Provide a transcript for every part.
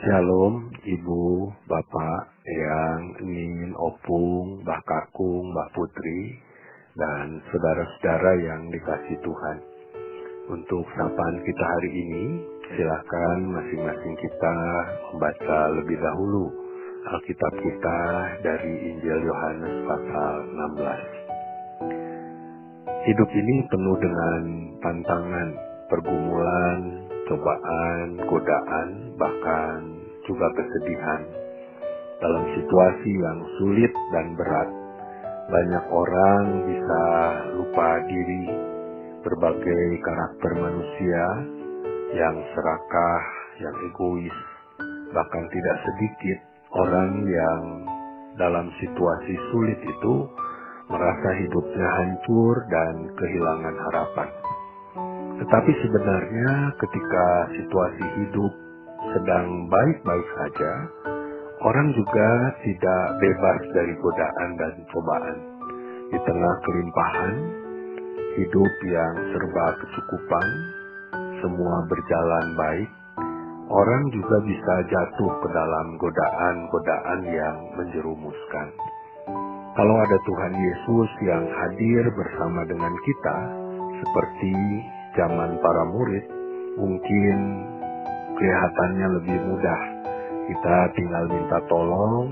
Shalom, Ibu, Bapak, Eyang, Nin, Opung, Mbah Kakung, Mbah Putri, dan saudara-saudara yang dikasih Tuhan. Untuk sapaan kita hari ini, silakan masing-masing kita membaca lebih dahulu Alkitab kita dari Injil Yohanes pasal 16. Hidup ini penuh dengan tantangan, pergumulan, cobaan, godaan, bahkan juga kesedihan. Dalam situasi yang sulit dan berat, banyak orang bisa lupa diri, berbagai karakter manusia yang serakah, yang egois, bahkan tidak sedikit orang yang dalam situasi sulit itu merasa hidupnya hancur dan kehilangan harapan. Tetapi sebenarnya ketika situasi hidup sedang baik-baik saja, orang juga tidak bebas dari godaan dan cobaan. Di tengah kelimpahan, hidup yang serba kecukupan, semua berjalan baik, orang juga bisa jatuh ke dalam godaan-godaan yang menjerumuskan. Kalau ada Tuhan Yesus yang hadir bersama dengan kita, seperti zaman para murid, mungkin kelihatannya lebih mudah. Kita tinggal minta tolong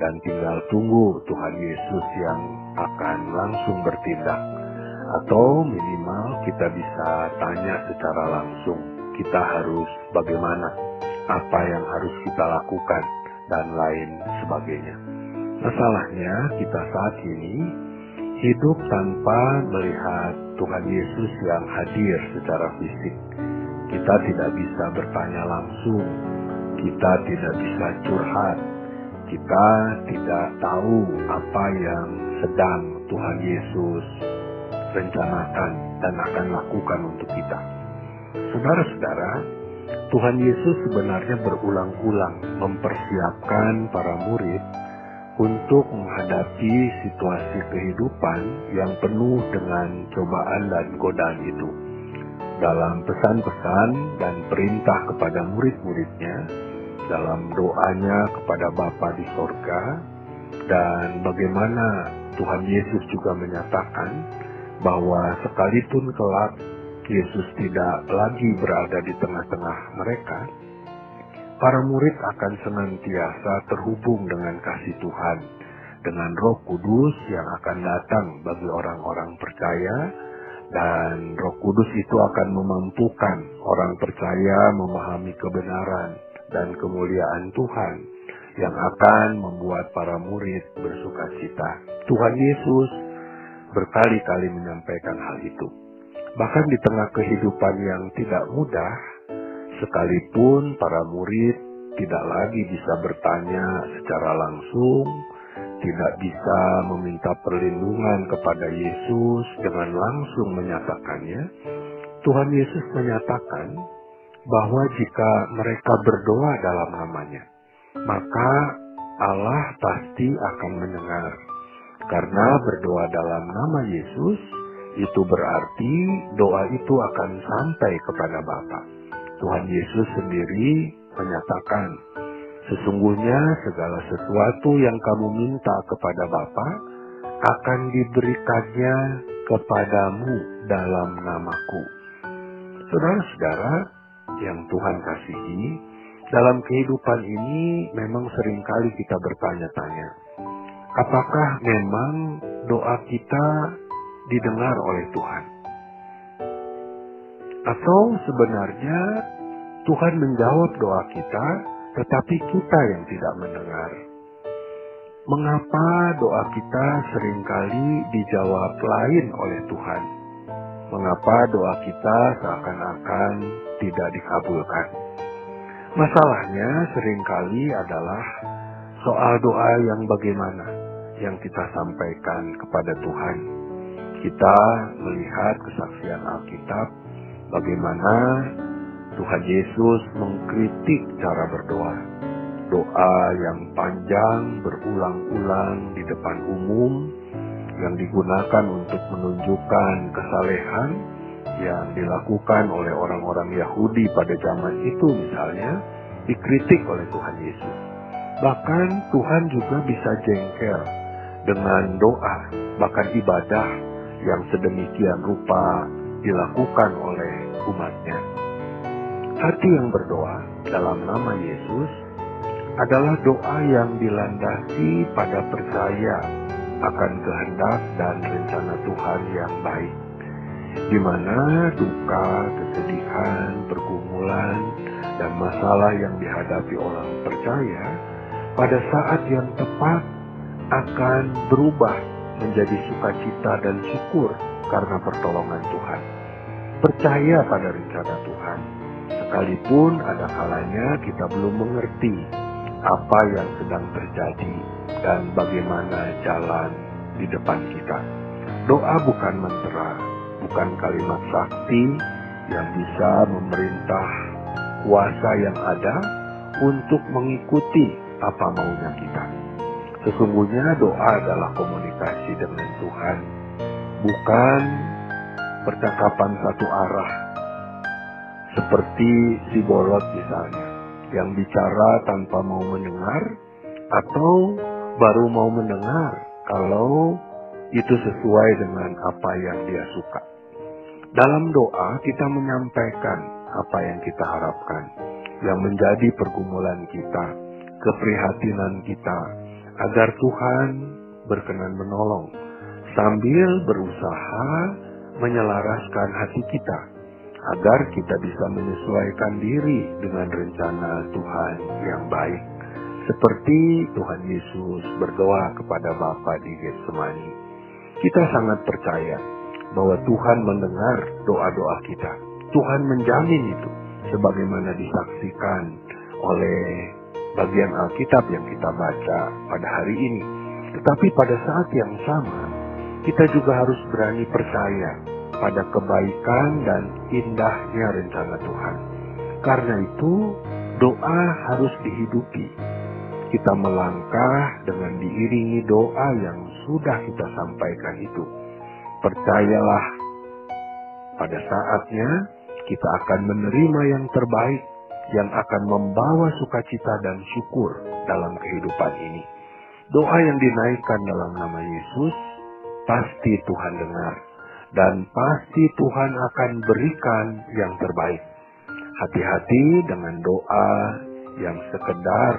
dan tinggal tunggu Tuhan Yesus yang akan langsung bertindak. Atau minimal kita bisa tanya secara langsung, kita harus bagaimana, apa yang harus kita lakukan, dan lain sebagainya. Masalahnya kita saat ini hidup tanpa melihat Tuhan Yesus yang hadir secara fisik. Kita tidak bisa bertanya langsung, kita tidak bisa curhat, kita tidak tahu apa yang sedang Tuhan Yesus rencanakan dan akan lakukan untuk kita. Saudara-saudara, Tuhan Yesus sebenarnya berulang-ulang mempersiapkan para murid untuk menghadapi situasi kehidupan yang penuh dengan cobaan dan godaan itu. Dalam pesan-pesan dan perintah kepada murid-muridnya, dalam doanya kepada Bapa di sorga, dan bagaimana Tuhan Yesus juga menyatakan bahwa sekalipun kelak Yesus tidak lagi berada di tengah-tengah mereka, para murid akan senantiasa terhubung dengan kasih Tuhan, dengan Roh Kudus yang akan datang bagi orang-orang percaya, dan Roh Kudus itu akan memampukan orang percaya memahami kebenaran dan kemuliaan Tuhan yang akan membuat para murid bersuka cita. Tuhan Yesus berkali-kali menyampaikan hal itu. Bahkan di tengah kehidupan yang tidak mudah, sekalipun para murid tidak lagi bisa bertanya secara langsung, tidak bisa meminta perlindungan kepada Yesus dengan langsung menyatakannya, Tuhan Yesus menyatakan bahwa jika mereka berdoa dalam namanya, maka Allah pasti akan mendengar. Karena berdoa dalam nama Yesus, itu berarti doa itu akan sampai kepada Bapa. Tuhan Yesus sendiri menyatakan, sesungguhnya segala sesuatu yang kamu minta kepada Bapa akan diberikannya kepadamu dalam namaku. Saudara-saudara yang Tuhan kasihi, dalam kehidupan ini memang sering kali kita bertanya-tanya, apakah memang doa kita didengar oleh Tuhan? Atau sebenarnya Tuhan menjawab doa kita, tetapi kita yang tidak mendengar. Mengapa doa kita sering kali dijawab lain oleh Tuhan? Mengapa doa kita seakan-akan tidak dikabulkan? Masalahnya sering kali adalah soal doa yang bagaimana yang kita sampaikan kepada Tuhan. Kita melihat kesaksian Alkitab bagaimana Tuhan Yesus mengkritik cara berdoa. Doa yang panjang berulang-ulang di depan umum yang digunakan untuk menunjukkan kesalehan yang dilakukan oleh orang-orang Yahudi pada zaman itu misalnya dikritik oleh Tuhan Yesus. Bahkan Tuhan juga bisa jengkel dengan doa, bahkan ibadah yang sedemikian rupa dilakukan oleh umatnya. Hati yang berdoa dalam nama Yesus adalah doa yang dilandasi pada percaya akan kehendak dan rencana Tuhan yang baik, di mana duka, kesedihan, pergumulan, dan masalah yang dihadapi orang percaya pada saat yang tepat akan berubah menjadi sukacita dan syukur karena pertolongan Tuhan. Percaya pada rencana Tuhan, sekalipun ada kalanya kita belum mengerti apa yang sedang terjadi dan bagaimana jalan di depan kita. Doa bukan mantra, bukan kalimat sakti yang bisa memerintah kuasa yang ada untuk mengikuti apa maunya kita. Sesungguhnya doa adalah komunikasi dengan Tuhan, bukan percakapan satu arah. Seperti si bolot misalnya, yang bicara tanpa mau mendengar, atau baru mau mendengar kalau itu sesuai dengan apa yang dia suka. Dalam doa kita menyampaikan apa yang kita harapkan, yang menjadi pergumulan kita, keprihatinan kita, agar Tuhan berkenan menolong sambil berusaha menyelaraskan hati kita agar kita bisa menyesuaikan diri dengan rencana Tuhan yang baik. Seperti Tuhan Yesus berdoa kepada Bapa di Getsemani. Kita sangat percaya bahwa Tuhan mendengar doa-doa kita. Tuhan menjamin itu sebagaimana disaksikan oleh bagian Alkitab yang kita baca pada hari ini. Tetapi pada saat yang sama, kita juga harus berani percaya pada kebaikan dan indahnya rencana Tuhan. Karena itu, doa harus dihidupi. Kita melangkah dengan diiringi doa yang sudah kita sampaikan itu. Percayalah, pada saatnya kita akan menerima yang terbaik yang akan membawa sukacita dan syukur dalam kehidupan ini. Doa yang dinaikkan dalam nama Yesus pasti Tuhan dengar dan pasti Tuhan akan berikan yang terbaik. Hati-hati dengan doa yang sekedar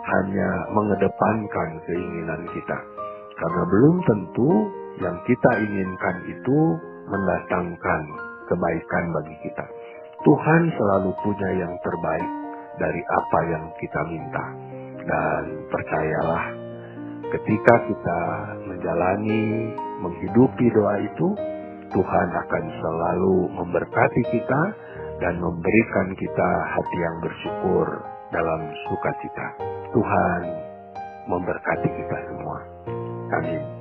hanya mengedepankan keinginan kita. Karena belum tentu yang kita inginkan itu mendatangkan kebaikan bagi kita. Tuhan selalu punya yang terbaik dari apa yang kita minta. Dan percayalah, ketika kita menjalani, menghidupi doa itu, Tuhan akan selalu memberkati kita dan memberikan kita hati yang bersyukur dalam sukacita. Tuhan memberkati kita semua. Amin.